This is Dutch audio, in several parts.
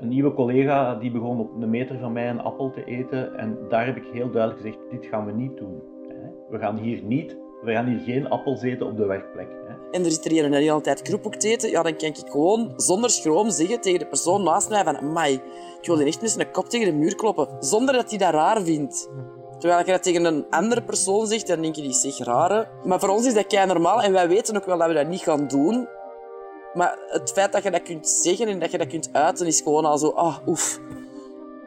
een nieuwe collega die begon op een meter van mij een appel te eten. En daar heb ik heel duidelijk gezegd, dit gaan we niet doen. We gaan hier niet, we gaan hier geen appels eten op de werkplek. En er zit er hier een hele tijd kroephoek te eten. Ja, dan kan ik gewoon zonder schroom zeggen tegen de persoon naast mij van amai, ik wil echt met zijn kop tegen de muur kloppen. Zonder dat hij dat raar vindt. Terwijl je dat tegen een andere persoon zegt, dan denk je, die zeg rare. Maar voor ons is dat kei normaal en wij weten ook wel dat we dat niet gaan doen. Maar het feit dat je dat kunt zeggen en dat je dat kunt uiten, is gewoon al zo, ah, oh, oef.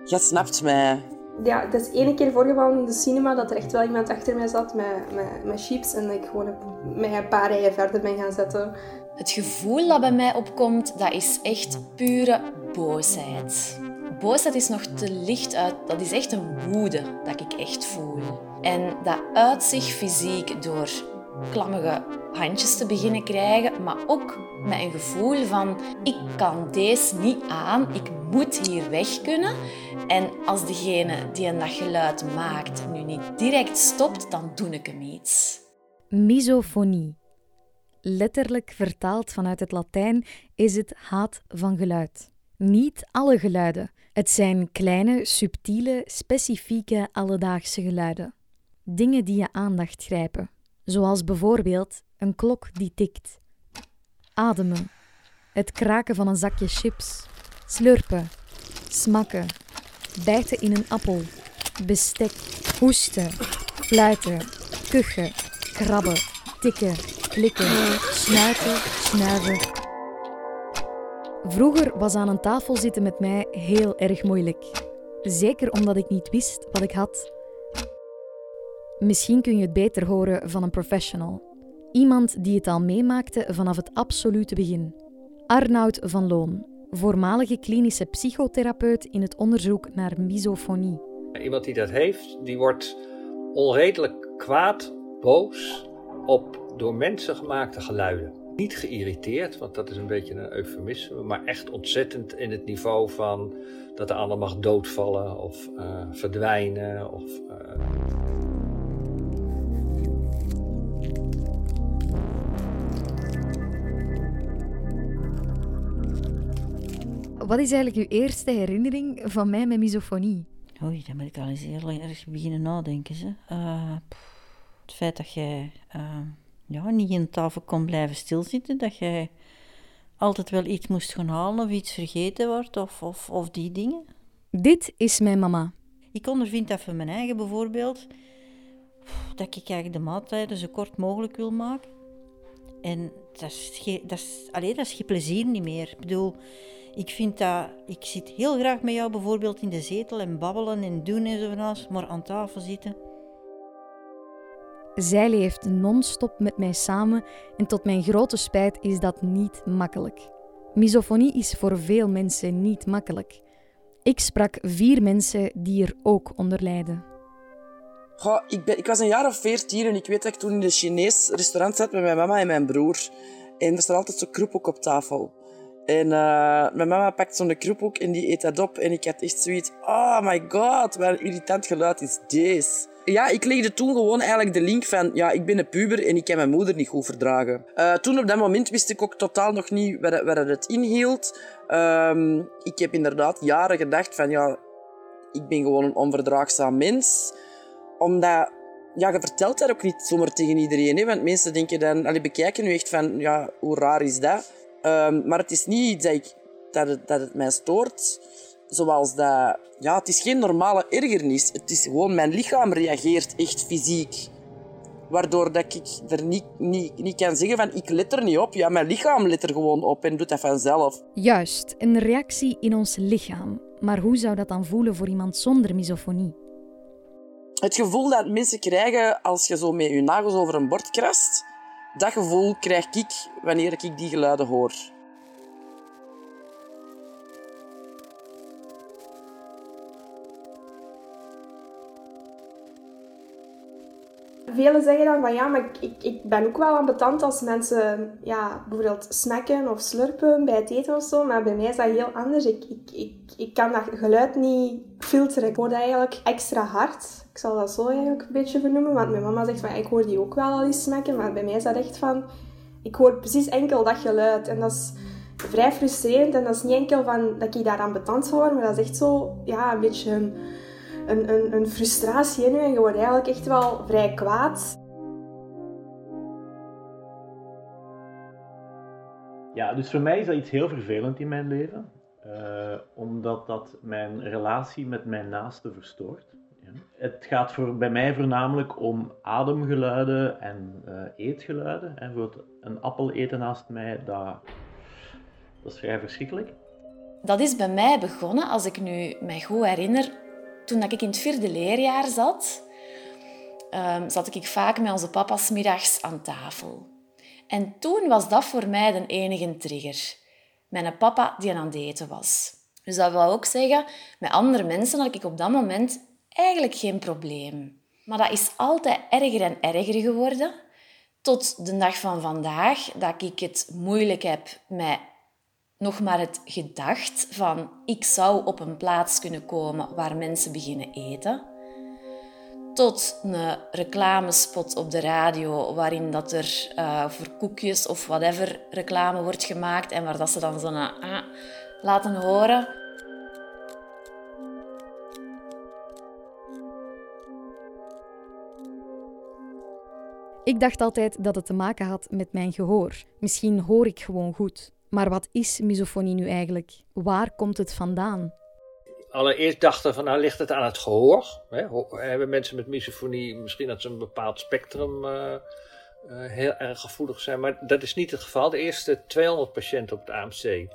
Je snapt mij. Ja, het is één keer voorgevallen in de cinema dat er echt wel iemand achter mij zat met, met, met chips en dat ik gewoon met een paar rijen verder ben gaan zetten. Het gevoel dat bij mij opkomt, dat is echt pure boosheid. Boosheid is nog te licht uit. Dat is echt een woede dat ik echt voel. En dat uit zich fysiek door klammige handjes te beginnen krijgen, maar ook met een gevoel van ik kan deze niet aan, ik moet hier weg kunnen. En als degene die een dat geluid maakt nu niet direct stopt, dan doe ik hem iets. Misofonie. Letterlijk vertaald vanuit het Latijn is het haat van geluid. Niet alle geluiden. Het zijn kleine, subtiele, specifieke alledaagse geluiden. Dingen die je aandacht grijpen, zoals bijvoorbeeld een klok die tikt, ademen, het kraken van een zakje chips, slurpen, smakken, bijten in een appel, bestek, hoesten, fluiten, kuchen, krabben, tikken, klikken, snuiten, snuiven. Vroeger was aan een tafel zitten met mij heel erg moeilijk. Zeker omdat ik niet wist wat ik had. Misschien kun je het beter horen van een professional. Iemand die het al meemaakte vanaf het absolute begin. Arnoud van Loon, voormalige klinische psychotherapeut in het onderzoek naar misofonie. Iemand die dat heeft, die wordt onredelijk kwaad, boos op door mensen gemaakte geluiden. Niet geïrriteerd, want dat is een beetje een eufemisme, maar echt ontzettend in het niveau van dat de ander mag doodvallen of uh, verdwijnen. Of, uh... Wat is eigenlijk uw eerste herinnering van mij met misofonie? Oei, daar moet ik al eens heel erg beginnen nadenken. Ze. Uh, het feit dat jij ja, niet in tafel kon blijven stilzitten, dat jij altijd wel iets moest gaan halen of iets vergeten wordt of, of, of die dingen. Dit is mijn mama. Ik ondervind dat van mijn eigen bijvoorbeeld, dat ik eigenlijk de maaltijden zo kort mogelijk wil maken. En dat is, dat is, alleen, dat is geen plezier niet meer. Ik bedoel, ik vind dat, ik zit heel graag met jou bijvoorbeeld in de zetel en babbelen en doen en zo van alles, maar aan tafel zitten, zij leeft non-stop met mij samen en tot mijn grote spijt is dat niet makkelijk. Misofonie is voor veel mensen niet makkelijk. Ik sprak vier mensen die er ook onder lijden. Goh, ik, ben, ik was een jaar of veertien en ik weet dat ik toen in een Chinees restaurant zat met mijn mama en mijn broer. En er staat altijd zo'n kroephoek op tafel. En uh, mijn mama pakt zo'n kroephoek en die eet dat op. En ik had echt zoiets, oh my god, wat een irritant geluid is deze. Ja, ik legde toen gewoon eigenlijk de link van, ja, ik ben een puber en ik kan mijn moeder niet goed verdragen. Uh, toen op dat moment wist ik ook totaal nog niet waar, waar het inhield. Um, ik heb inderdaad jaren gedacht van, ja, ik ben gewoon een onverdraagzaam mens. Omdat, ja, je vertelt dat ook niet zomaar tegen iedereen. Hè? Want mensen denken dan, allee, bekijken nu echt van, ja, hoe raar is dat? Um, maar het is niet iets dat, ik, dat, het, dat het mij stoort zoals dat... Ja, het is geen normale ergernis. Het is gewoon mijn lichaam reageert echt fysiek. Waardoor dat ik er niet, niet, niet kan zeggen van ik let er niet op. Ja, mijn lichaam let er gewoon op en doet dat vanzelf. Juist, een reactie in ons lichaam. Maar hoe zou dat dan voelen voor iemand zonder misofonie? Het gevoel dat mensen krijgen als je zo met je nagels over een bord krast, dat gevoel krijg ik wanneer ik die geluiden hoor. Velen zeggen dan van ja, maar ik, ik ben ook wel ambetant als mensen ja, bijvoorbeeld snacken of slurpen bij het eten of zo. Maar bij mij is dat heel anders. Ik, ik, ik, kan dat geluid niet filteren. Ik hoor dat eigenlijk extra hard. Ik zal dat zo eigenlijk een beetje vernoemen. Want mijn mama zegt van ik hoor die ook wel al eens snakken. Maar bij mij is dat echt van ik hoor precies enkel dat geluid. En dat is vrij frustrerend. En dat is niet enkel van dat ik daaraan betand word, maar dat is echt zo, ja, een beetje een, een, een frustratie in je. En je wordt eigenlijk echt wel vrij kwaad. Ja, dus voor mij is dat iets heel vervelend in mijn leven. Uh, omdat dat mijn relatie met mijn naaste verstoort. Ja. Het gaat voor, bij mij voornamelijk om ademgeluiden en uh, eetgeluiden. En voor een appel eten naast mij, dat, dat is vrij verschrikkelijk. Dat is bij mij begonnen, als ik nu mij goed herinner, toen ik in het vierde leerjaar zat, um, zat ik vaak met onze papa's middags aan tafel. En toen was dat voor mij de enige trigger. Mijn papa die aan het eten was. Dus dat wil ook zeggen, met andere mensen had ik op dat moment eigenlijk geen probleem. Maar dat is altijd erger en erger geworden. Tot de dag van vandaag, dat ik het moeilijk heb met nog maar het gedacht van ik zou op een plaats kunnen komen waar mensen beginnen eten tot een reclamespot op de radio waarin dat er uh, voor koekjes of whatever reclame wordt gemaakt en waar dat ze dan zo'n ah, laten horen. Ik dacht altijd dat het te maken had met mijn gehoor. Misschien hoor ik gewoon goed. Maar wat is misofonie nu eigenlijk? Waar komt het vandaan? allereerst dachten van nou ligt het aan het gehoor. Hè? Hebben mensen met misofonie misschien dat ze een bepaald spectrum uh, uh, heel erg gevoelig zijn. Maar dat is niet het geval. De eerste 200 patiënten op het AMC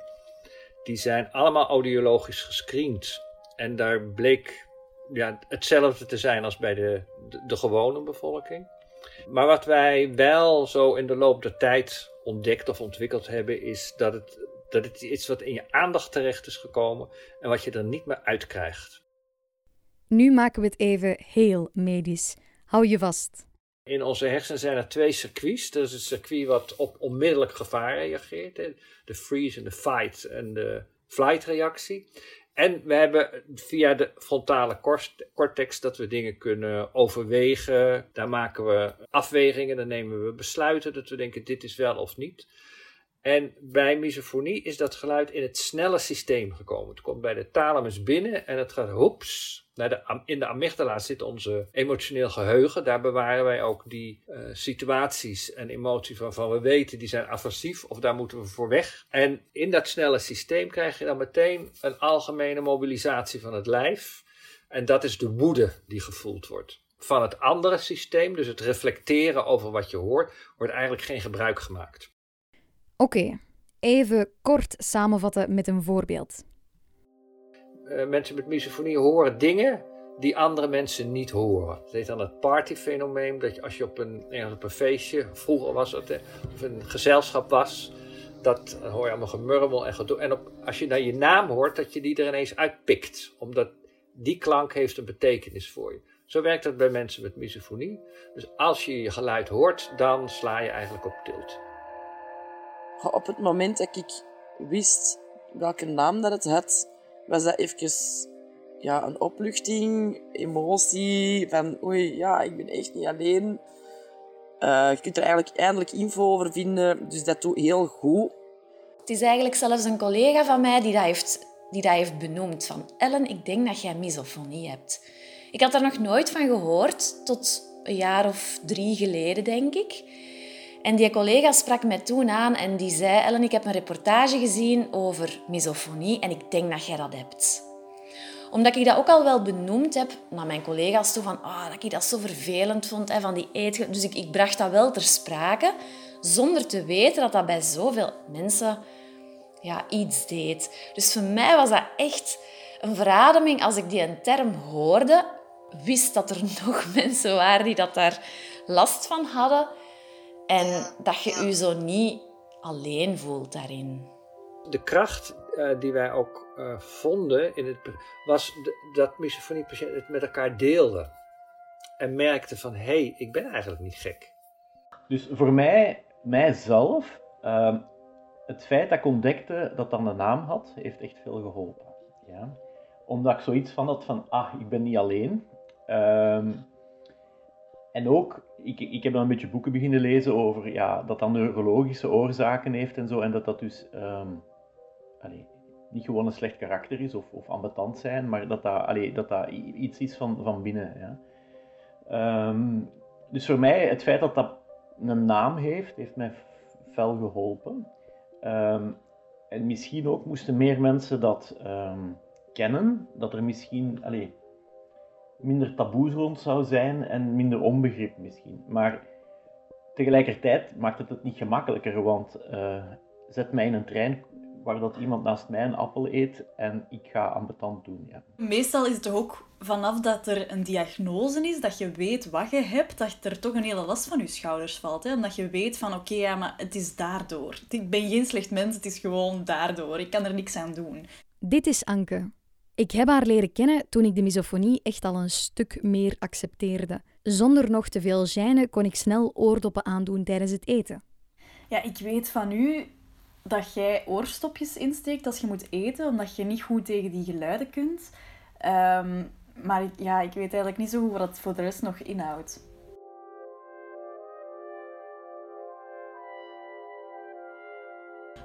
die zijn allemaal audiologisch gescreend. En daar bleek ja, hetzelfde te zijn als bij de, de gewone bevolking. Maar wat wij wel zo in de loop der tijd ontdekt of ontwikkeld hebben, is dat het dat het iets wat in je aandacht terecht is gekomen en wat je er niet meer uitkrijgt. Nu maken we het even heel medisch. Hou je vast. In onze hersenen zijn er twee circuits. Dat is een circuit wat op onmiddellijk gevaar reageert. De freeze en de fight en de flight reactie. En we hebben via de frontale cortex dat we dingen kunnen overwegen. Daar maken we afwegingen, dan nemen we besluiten dat we denken dit is wel of niet. En bij misofonie is dat geluid in het snelle systeem gekomen. Het komt bij de thalamus binnen en het gaat hoeps. Naar de, in de amygdala zit onze emotioneel geheugen. Daar bewaren wij ook die uh, situaties en emoties waarvan we weten die zijn aversief of daar moeten we voor weg. En in dat snelle systeem krijg je dan meteen een algemene mobilisatie van het lijf. En dat is de woede die gevoeld wordt. Van het andere systeem, dus het reflecteren over wat je hoort, wordt eigenlijk geen gebruik gemaakt. Oké, even kort samenvatten met een voorbeeld. Uh, mensen met misofonie horen dingen die andere mensen niet horen. Dat heet dan het partyfenomeen. Dat als je op een, op een feestje, vroeger was het, of een gezelschap was, dat hoor je allemaal gemurmel en gedoe. En op, als je naar je naam hoort, dat je die er ineens uitpikt. Omdat die klank heeft een betekenis voor je. Zo werkt dat bij mensen met misofonie. Dus als je je geluid hoort, dan sla je eigenlijk op tilt op het moment dat ik wist welke naam dat het had, was dat even ja, een opluchting, emotie, van oei, ja, ik ben echt niet alleen. Uh, je kunt er eigenlijk eindelijk info over vinden, dus dat doet heel goed. Het is eigenlijk zelfs een collega van mij die dat heeft, die dat heeft benoemd. Van Ellen, ik denk dat jij misofonie hebt. Ik had daar nog nooit van gehoord, tot een jaar of drie geleden, denk ik. En die collega sprak mij toen aan en die zei: Ellen, ik heb een reportage gezien over misofonie en ik denk dat jij dat hebt. Omdat ik dat ook al wel benoemd heb naar mijn collega's toe, van oh, dat ik dat zo vervelend vond, van die eet. Dus ik, ik bracht dat wel ter sprake, zonder te weten dat dat bij zoveel mensen ja, iets deed. Dus voor mij was dat echt een verademing als ik die een term hoorde, wist dat er nog mensen waren die dat daar last van hadden. En dat je je zo niet alleen voelt daarin. De kracht uh, die wij ook uh, vonden in het, was de, dat misofoniepatiënten het met elkaar deelden. En merkten van, hé, hey, ik ben eigenlijk niet gek. Dus voor mij, mijzelf, uh, het feit dat ik ontdekte dat dat een naam had, heeft echt veel geholpen. Ja? Omdat ik zoiets van had van, ah, ik ben niet alleen. Ehm, en ook, ik, ik heb dan een beetje boeken beginnen lezen over ja, dat dat neurologische oorzaken heeft en zo. En dat dat dus, allee, niet gewoon een slecht karakter is of, of ambetant zijn, maar dat dat, allee, dat, dat iets is van, van binnen. Ja. Ehm, dus voor mij, het feit dat dat een naam heeft, heeft mij fel geholpen. Ehm, en misschien ook moesten meer mensen dat ehm, kennen, dat er misschien minder taboes rond zou zijn en minder onbegrip misschien. Maar tegelijkertijd maakt het het niet gemakkelijker, want uh, zet mij in een trein waar dat iemand naast mij een appel eet en ik ga ambetant doen. Ja. Meestal is het toch ook vanaf dat er een diagnose is, dat je weet wat je hebt, dat er toch een hele last van je schouders valt. Hè? Omdat je weet van oké, ja, maar het is daardoor. Ik ben geen slecht mens, het is gewoon daardoor. Ik kan er niks aan doen. Dit is Anke. Ik heb haar leren kennen toen ik de misofonie echt al een stuk meer accepteerde. Zonder nog te veel gêne kon ik snel oordoppen aandoen tijdens het eten. Ja, ik weet van u dat jij oorstopjes insteekt als je moet eten, omdat je niet goed tegen die geluiden kunt. Ehm, maar ja, ik weet eigenlijk niet zo goed wat het voor de rest nog inhoudt.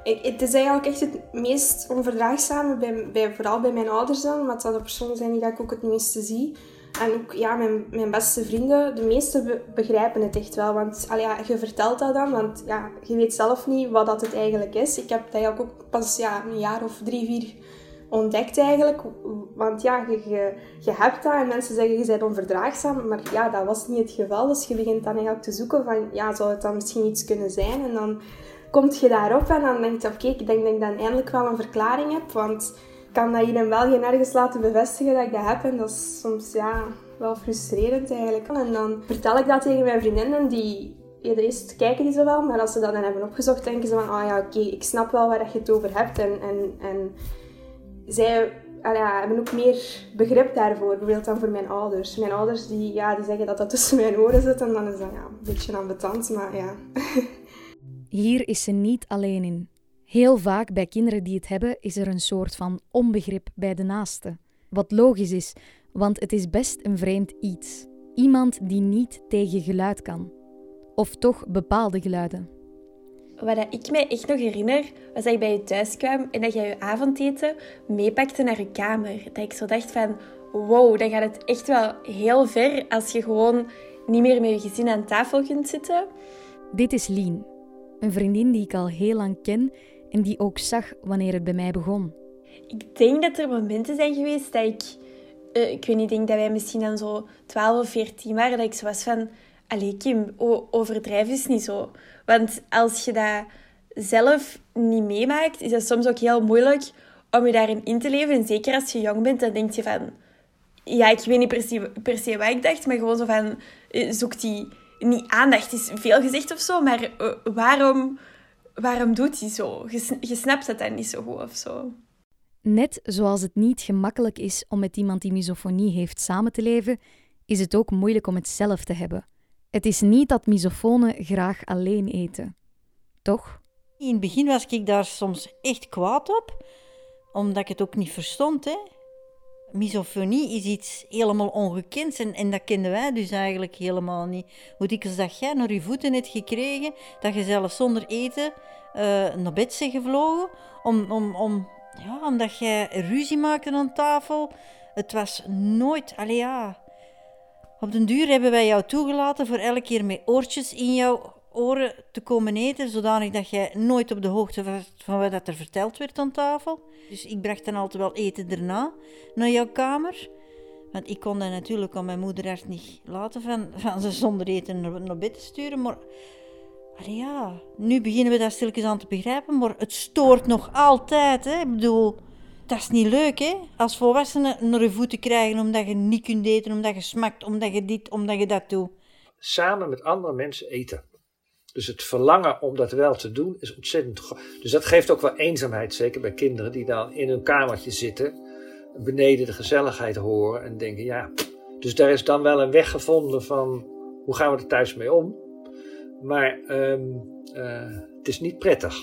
Het is eigenlijk echt het meest onverdraagzame, bij, bij, vooral bij mijn ouders dan, want dat de personen zijn die ik ook het meeste zie. En ook ja, mijn, mijn beste vrienden, de meesten begrijpen het echt wel. Want je vertelt dat dan, want ja, je weet zelf niet wat dat het eigenlijk is. Ik heb het eigenlijk ook pas ja, een jaar of drie, vier ontdekt eigenlijk. Want ja, je, je, je hebt dat en mensen zeggen je bent onverdraagzaam. Maar ja, dat was niet het geval. Dus je begint dan eigenlijk te zoeken van, ja, zou het dan misschien iets kunnen zijn? En dan komt je daarop en dan denk je, oké, ik denk dat ik dan eindelijk wel een verklaring heb. Want ik kan dat hier in België nergens laten bevestigen dat ik dat heb. En dat is soms ja, wel frustrerend eigenlijk. En dan vertel ik dat tegen mijn vriendinnen die... Eerst kijken die ze wel, maar als ze dat dan hebben opgezocht, denken ze van, ah oh ja, oké, ik snap wel waar je het over hebt. En, en, en zij ja, hebben ook meer begrip daarvoor, bijvoorbeeld dan voor mijn ouders. Mijn ouders die, ja, die zeggen dat dat tussen mijn oren zit en dan is dat ja, een beetje ambetant, maar ja. Hier is ze niet alleen in. Heel vaak bij kinderen die het hebben is er een soort van onbegrip bij de naaste. Wat logisch is, want het is best een vreemd iets. Iemand die niet tegen geluid kan. Of toch bepaalde geluiden. Wat ik mij echt nog herinner, was dat ik bij je thuis kwam en dat jij je avondeten meepakte naar je kamer. Dat ik zo dacht van, wow, dan gaat het echt wel heel ver als je gewoon niet meer met je gezin aan tafel kunt zitten. Dit is Lien, een vriendin die ik al heel lang ken en die ook zag wanneer het bij mij begon. Ik denk dat er momenten zijn geweest dat ik, uh, ik weet niet, denk dat wij misschien dan zo 12 of 14 waren, dat ik zo was van, allee Kim, overdrijf is niet zo. Want als je dat zelf niet meemaakt, is het soms ook heel moeilijk om je daarin in te leven. En zeker als je jong bent, dan denk je van, ja, ik weet niet per se, wat ik dacht, maar gewoon zo van, eh, zoek die, niet aandacht is veel gezegd of zo, maar uh, waarom waarom doet hij zo? Je, je snapt het dan niet zo goed of zo. Net zoals het niet gemakkelijk is om met iemand die misofonie heeft samen te leven, is het ook moeilijk om het zelf te hebben. Het is niet dat misofonen graag alleen eten. Toch? In het begin was ik daar soms echt kwaad op, omdat ik het ook niet verstond. Hè? Misofonie is iets helemaal ongekends en, en dat kenden wij dus eigenlijk helemaal niet. Hoe dikwijls dat jij naar je voeten hebt gekregen, dat je zelfs zonder eten uh, naar bed bent gevlogen, om, om, om, ja, omdat jij ruzie maakte aan tafel. Het was nooit, allee ja... Op den duur hebben wij jou toegelaten voor elke keer met oortjes in jouw oren te komen eten, zodanig dat jij nooit op de hoogte was van wat er verteld werd aan tafel. Dus ik bracht dan altijd wel eten erna naar jouw kamer. Want ik kon dat natuurlijk aan mijn moeder echt niet laten van, van ze zonder eten naar, bed te sturen. Maar ja, nu beginnen we dat stilletjes aan te begrijpen. Maar het stoort nog altijd. Hè? Ik bedoel, dat is niet leuk hè. Als volwassenen naar je voeten krijgen omdat je niet kunt eten, omdat je smakt, omdat je dit, omdat je dat doet. Samen met andere mensen eten. Dus het verlangen om dat wel te doen is ontzettend groot. Dus dat geeft ook wel eenzaamheid, zeker bij kinderen die dan in hun kamertje zitten, beneden de gezelligheid horen en denken, ja. Dus daar is dan wel een weg gevonden van hoe gaan we er thuis mee om. Maar um, uh, het is niet prettig.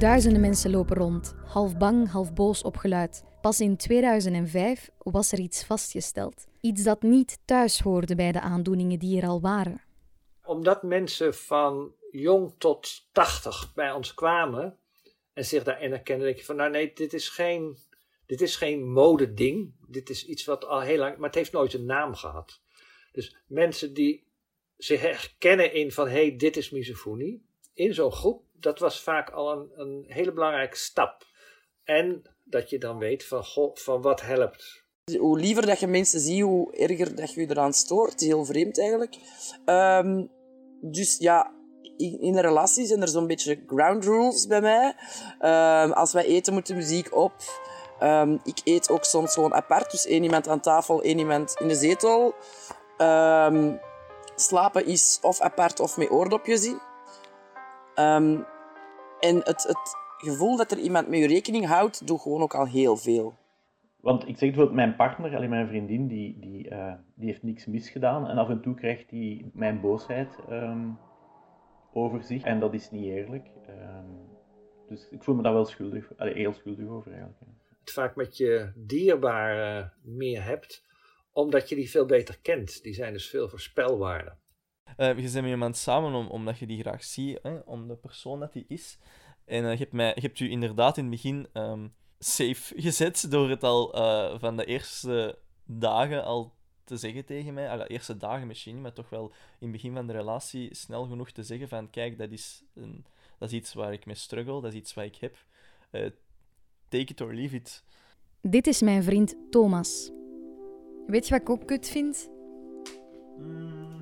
Duizenden mensen lopen rond, half bang, half boos op geluid. Pas in 2005 was er iets vastgesteld. Iets dat niet thuis hoorde bij de aandoeningen die er al waren. Omdat mensen van jong tot 80 bij ons kwamen en zich daarin herkennen, denk je van nou nee, dit is geen, dit is geen modeding. Dit is iets wat al heel lang, maar het heeft nooit een naam gehad. Dus mensen die zich herkennen in van hé, hey, dit is misofonie, in zo'n groep, dat was vaak al een, een hele belangrijke stap. En dat je dan weet van, goh, van wat helpt. Hoe liever dat je mensen ziet, hoe erger dat je je eraan stoort. Heel vreemd eigenlijk. Ehm, dus ja, in, in relatie zijn er zo'n beetje ground rules bij mij. Ehm, als wij eten, moet de muziek op. Ehm, ik eet ook soms gewoon apart. Dus één iemand aan tafel, één iemand in de zetel. slapen is of apart of met oordopjes in. En het, het gevoel dat er iemand met je rekening houdt, doet gewoon ook al heel veel. Want ik zeg bijvoorbeeld, mijn partner, alleen mijn vriendin, die, die, uh, die heeft niks misgedaan. En af en toe krijgt hij mijn boosheid um, over zich. En dat is niet eerlijk. Um, dus ik voel me daar wel schuldig, allee, heel schuldig over eigenlijk. Het vaak met je dierbaren meer hebt, omdat je die veel beter kent. Die zijn dus veel voorspelbaarder. Uh, je bent met iemand samen om, omdat je die graag ziet, hè, om de persoon dat die is. En uh, je, hebt mij, je hebt u inderdaad in het begin um, safe gezet door het al uh, van de eerste dagen al te zeggen tegen mij. de eerste dagen misschien, maar toch wel in het begin van de relatie snel genoeg te zeggen van kijk, dat is, een, dat is iets waar ik mee struggle, dat is iets wat ik heb. Uh, take it or leave it. Dit is mijn vriend Thomas. Weet je wat ik ook kut vind? Mm -hmm.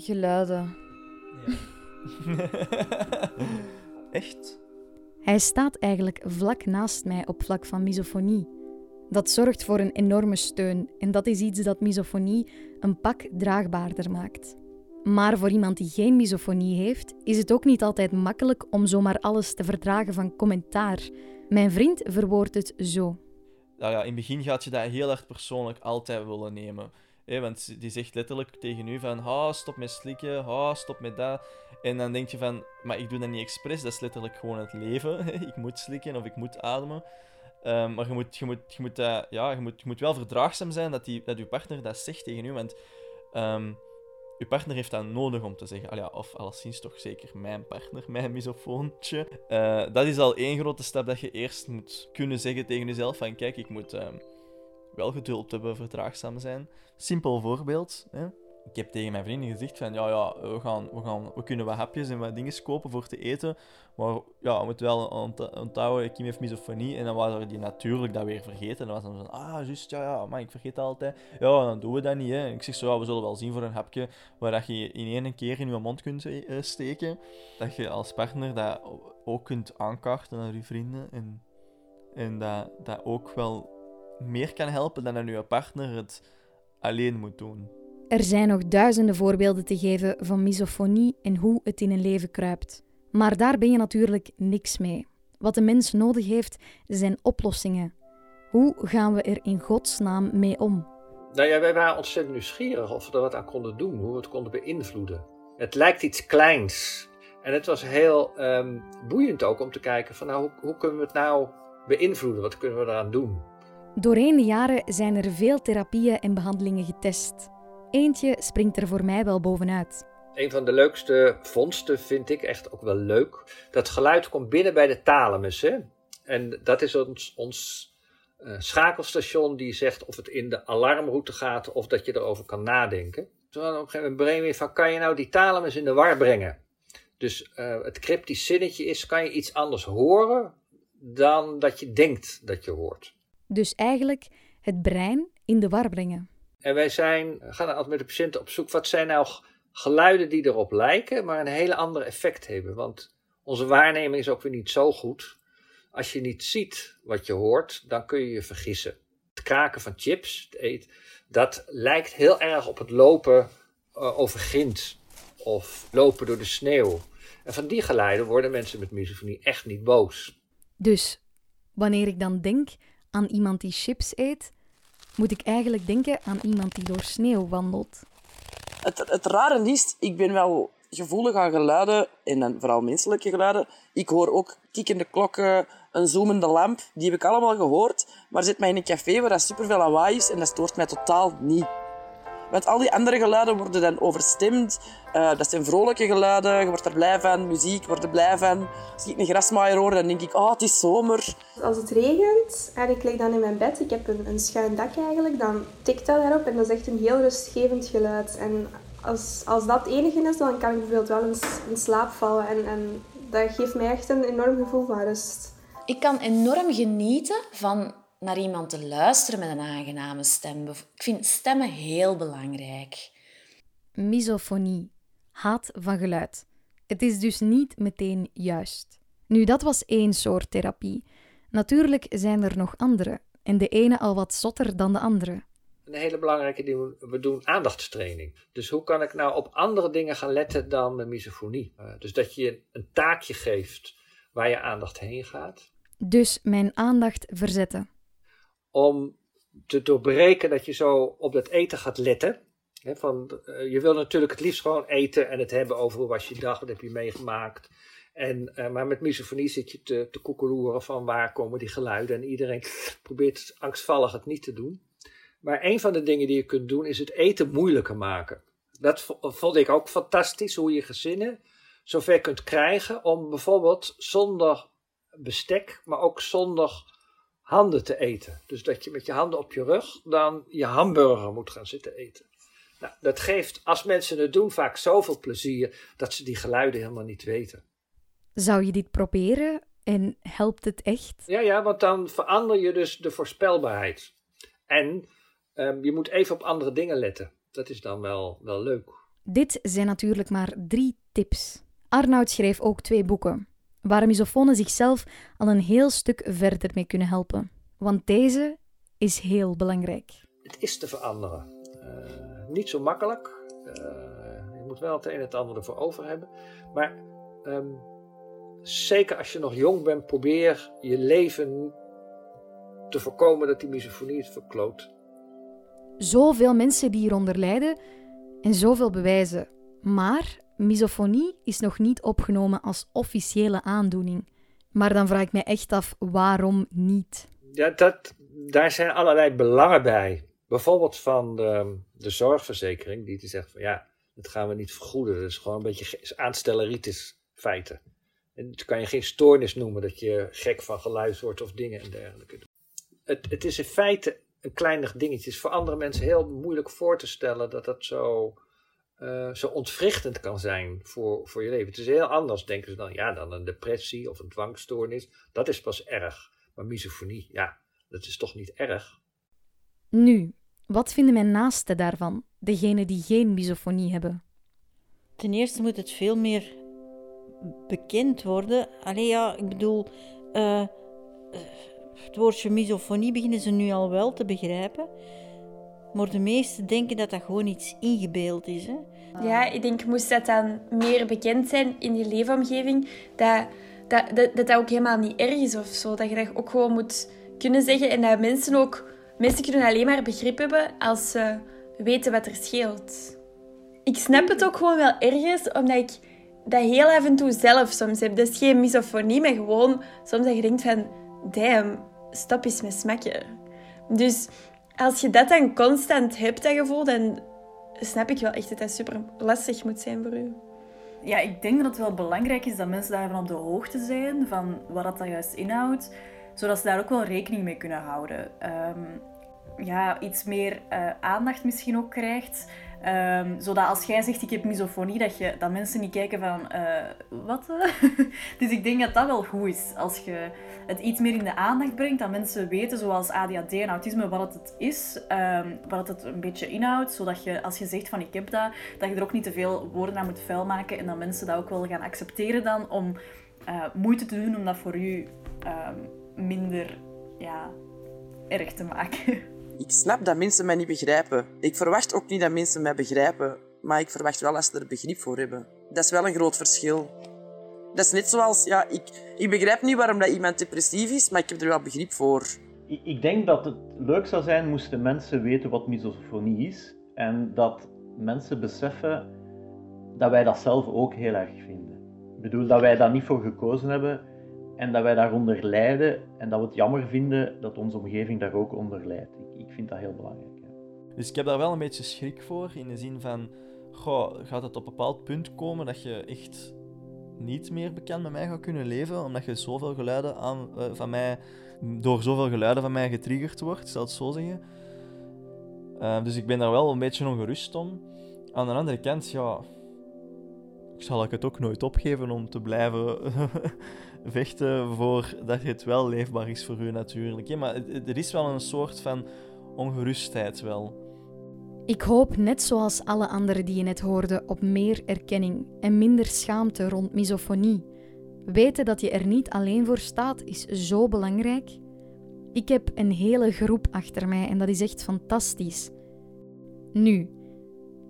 Geluiden. Ja. Echt? Hij staat eigenlijk vlak naast mij op vlak van misofonie. Dat zorgt voor een enorme steun en dat is iets dat misofonie een pak draagbaarder maakt. Maar voor iemand die geen misofonie heeft, is het ook niet altijd makkelijk om zomaar alles te verdragen van commentaar. Mijn vriend verwoordt het zo. Nou ja, in het begin gaat je dat heel erg persoonlijk altijd willen nemen. Want die zegt letterlijk tegen u van, ha, stop met slikken, ha, stop met dat. En dan denk je van, maar ik doe dat niet expres, dat is letterlijk gewoon het leven. ik moet slikken of ik moet ademen. Um, maar je moet, je, moet, je, moet, ja, je, moet, je moet wel verdraagzaam zijn dat, die, dat je partner dat zegt tegen u. Want um, je partner heeft dat nodig om te zeggen. Al ja, of alleszins toch zeker mijn partner, mijn misofoontje. Uh, dat is al één grote stap dat je eerst moet kunnen zeggen tegen jezelf: van kijk, ik moet um, wel geduld hebben, verdraagzaam zijn. Simpel voorbeeld. Hè? ik heb tegen mijn vrienden gezegd van, ja, ja, we, gaan, we, gaan, we kunnen wat hapjes en wat dingen kopen voor te eten, maar ja, we moeten wel onthouden, Kim heeft misofonie, en dan waren die natuurlijk dat weer vergeten. En dan was dan zo, ah, juist, ja, ja, maar ik vergeet altijd. Ja, dan doen we dat niet, hè. Ik zeg zo, we zullen wel zien voor een hapje waar dat je in één keer in je mond kunt uh, steken, dat je als partner dat ook kunt aankaarten naar je vrienden, en, en dat, dat ook wel meer kan helpen dan dat je partner het alleen moet doen. Er zijn nog duizenden voorbeelden te geven van misofonie en hoe het in een leven kruipt. Maar daar ben je natuurlijk niks mee. Wat de mens nodig heeft, zijn oplossingen. Hoe gaan we er in godsnaam mee om? Nou ja, wij waren ontzettend nieuwsgierig of we er wat aan konden doen, hoe we het konden beïnvloeden. Het lijkt iets kleins. En het was heel um, boeiend ook om te kijken van nou, hoe, hoe kunnen we het nou beïnvloeden? Wat kunnen we eraan doen? Doorheen de jaren zijn er veel therapieën en behandelingen getest. Eentje springt er voor mij wel bovenuit. Een van de leukste vondsten vind ik echt ook wel leuk. Dat geluid komt binnen bij de thalamus. En dat is ons, ons uh, schakelstation die zegt of het in de alarmroute gaat of dat je erover kan nadenken. Toen we op een gegeven moment brain van kan je nou die thalamus in de war brengen? Dus uh, het cryptisch zinnetje is, kan je iets anders horen dan dat je denkt dat je hoort? Dus eigenlijk het brein in de war brengen. En wij zijn, gaan altijd met de patiënten op zoek, wat zijn nou geluiden die erop lijken, maar een hele andere effect hebben. Want onze waarneming is ook weer niet zo goed. Als je niet ziet wat je hoort, dan kun je je vergissen. Het kraken van chips, het eten, dat lijkt heel erg op het lopen uh, over grind of lopen door de sneeuw. En van die geluiden worden mensen met misofonie echt niet boos. Dus wanneer ik dan denk aan iemand die chips eet, moet ik eigenlijk denken aan iemand die door sneeuw wandelt. Het, het rare is, ik ben wel gevoelig aan geluiden, en dan vooral menselijke geluiden. Ik hoor ook kikkende klokken, een zoemende lamp. Die heb ik allemaal gehoord. Maar zit mij in een café waar er superveel lawaai is en dat stoort mij totaal niet. Want al die andere geluiden worden dan overstemd. Uh, dat zijn vrolijke geluiden, je wordt er blij van. Muziek, wordt er blij van. Als ik een grasmaaier hoor, dan denk ik, oh, het is zomer. Als het regent en ik lig dan in mijn bed, ik heb een, een schuin dak eigenlijk, dan tikt dat daarop en dat is echt een heel rustgevend geluid. En als, als dat het enige is, dan kan ik bijvoorbeeld wel in, in slaap vallen. En, en dat geeft mij echt een enorm gevoel van rust. Ik kan enorm genieten van naar iemand te luisteren met een aangename stem. Ik vind stemmen heel belangrijk. Misofonie, haat van geluid. Het is dus niet meteen juist. Nu, dat was één soort therapie. Natuurlijk zijn er nog andere, en de ene al wat zotter dan de andere. Een hele belangrijke ding, we doen aandachtstraining. Dus hoe kan ik nou op andere dingen gaan letten dan mijn misofonie? Uh, dus dat je een taakje geeft waar je aandacht heen gaat. Dus mijn aandacht verzetten om te doorbreken dat je zo op dat eten gaat letten. van, uh, je wil natuurlijk het liefst gewoon eten en het hebben over hoe was je dag, wat heb je meegemaakt. En, uh, maar met misofonie zit je te, te koekeloeren van waar komen die geluiden. En iedereen probeert angstvallig het niet te doen. Maar een van de dingen die je kunt doen is het eten moeilijker maken. Dat vond ik ook fantastisch, hoe je gezinnen zover kunt krijgen om bijvoorbeeld zonder bestek, maar ook zonder handen te eten. Dus dat je met je handen op je rug dan je hamburger moet gaan zitten eten. Nou, dat geeft, als mensen het doen, vaak zoveel plezier dat ze die geluiden helemaal niet weten. Zou je dit proberen en helpt het echt? Ja, ja, want dan verander je dus de voorspelbaarheid. En um, je moet even op andere dingen letten. Dat is dan wel, wel leuk. Dit zijn natuurlijk maar drie tips. Arnoud schreef ook twee boeken waar misofonen zichzelf al een heel stuk verder mee kunnen helpen. Want deze is heel belangrijk. Het is te veranderen. Uh, niet zo makkelijk. Uh, je moet wel het een en het ander ervoor over hebben. Maar um, zeker als je nog jong bent, probeer je leven te voorkomen dat die misofonie het verkloot. Zoveel mensen die hieronder lijden en zoveel bewijzen. Maar misofonie is nog niet opgenomen als officiële aandoening. Maar dan vraag ik me echt af waarom niet. Ja, dat, daar zijn allerlei belangen bij. Bijvoorbeeld van de, de zorgverzekering, die te zegt van ja, dat gaan we niet vergoeden. Dat is gewoon een beetje aanstelleritis feiten. En dat kan je geen stoornis noemen dat je gek van geluid wordt of dingen en dergelijke. Het, het is in feite een kleinig dingetje. Het is voor andere mensen heel moeilijk voor te stellen dat dat zo uh, zo ontwrichtend kan zijn voor, voor je leven. Het is heel anders, denken ze dan, ja, dan een depressie of een dwangstoornis. Dat is pas erg. Maar misofonie, ja, dat is toch niet erg. Nu, wat vinden mijn naasten daarvan, degenen die geen misofonie hebben? Ten eerste moet het veel meer bekend worden. Alleen ja, ik bedoel, uh, het woordje misofonie beginnen ze nu al wel te begrijpen. Maar de meesten denken dat dat gewoon iets ingebeeld is. Hè? Ja, ik denk moest dat dan meer bekend zijn in je leefomgeving, dat dat, dat, dat, ook helemaal niet erg is of zo. Dat je dat ook gewoon moet kunnen zeggen en dat mensen ook... Mensen kunnen alleen maar begrip hebben als ze weten wat er scheelt. Ik snap het ook gewoon wel ergens, omdat ik dat heel af en toe zelf soms heb. Dat is geen misofonie, maar gewoon soms dat je denkt van... Damn, stop eens met smakken. Dus als je dat dan constant hebt, dat gevoel, dan snap ik wel echt dat dat super lastig moet zijn voor u. Ja, ik denk dat het wel belangrijk is dat mensen daarvan op de hoogte zijn van wat dat juist inhoudt, zodat ze daar ook wel rekening mee kunnen houden. Um, ja, iets meer uh, aandacht misschien ook krijgt. Um, zodat als jij zegt ik heb misofonie, dat, je, dat mensen niet kijken van uh, wat? dus ik denk dat dat wel goed is. Als je het iets meer in de aandacht brengt, dat mensen weten, zoals ADHD en autisme, wat het is, um, wat het een beetje inhoudt. Zodat je als je zegt van ik heb dat, dat je er ook niet te veel woorden aan moet vuil maken. En dat mensen dat ook wel gaan accepteren dan om uh, moeite te doen om dat voor u um, minder ja, erg te maken. Ik snap dat mensen mij niet begrijpen. Ik verwacht ook niet dat mensen mij begrijpen. Maar ik verwacht wel dat ze er begrip voor hebben. Dat is wel een groot verschil. Dat is net zoals, ja, ik, ik begrijp niet waarom dat iemand depressief is, maar ik heb er wel begrip voor. Ik, ik denk dat het leuk zou zijn moesten mensen weten wat misofonie is. En dat mensen beseffen dat wij dat zelf ook heel erg vinden. Ik bedoel dat wij daar niet voor gekozen hebben en dat wij daaronder lijden en dat we het jammer vinden dat onze omgeving daar ook onder lijdt. Ik, vind dat heel belangrijk. Ja. Dus ik heb daar wel een beetje schrik voor, in de zin van, gaat het op een bepaald punt komen dat je echt niet meer bekend met mij gaat kunnen leven, omdat je zoveel geluiden aan, uh, van mij, door zoveel geluiden van mij getriggerd wordt, zal het zo zeggen. Uh, dus ik ben daar wel een beetje ongerust om. Aan de andere kant, ja, zal ik het ook nooit opgeven om te blijven vechten voor dat het wel leefbaar is voor u natuurlijk. Maar er is wel een soort van ongerustheid wel. Ik hoop, net zoals alle anderen die je net hoorde, op meer erkenning en minder schaamte rond misofonie. Weten dat je er niet alleen voor staat is zo belangrijk. Ik heb een hele groep achter mij en dat is echt fantastisch. Nu,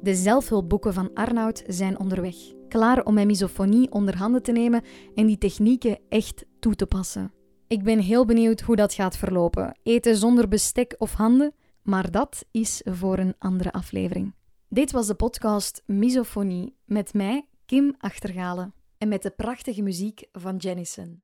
de zelfhulpboeken van Arnoud zijn onderweg, klaar om mijn misofonie onder handen te nemen en die technieken echt toe te passen. Ik ben heel benieuwd hoe dat gaat verlopen. Eten zonder bestek of handen? Maar dat is voor een andere aflevering. Dit was de podcast Misofonie met mij, Kim Achtergalen, en met de prachtige muziek van Jennison.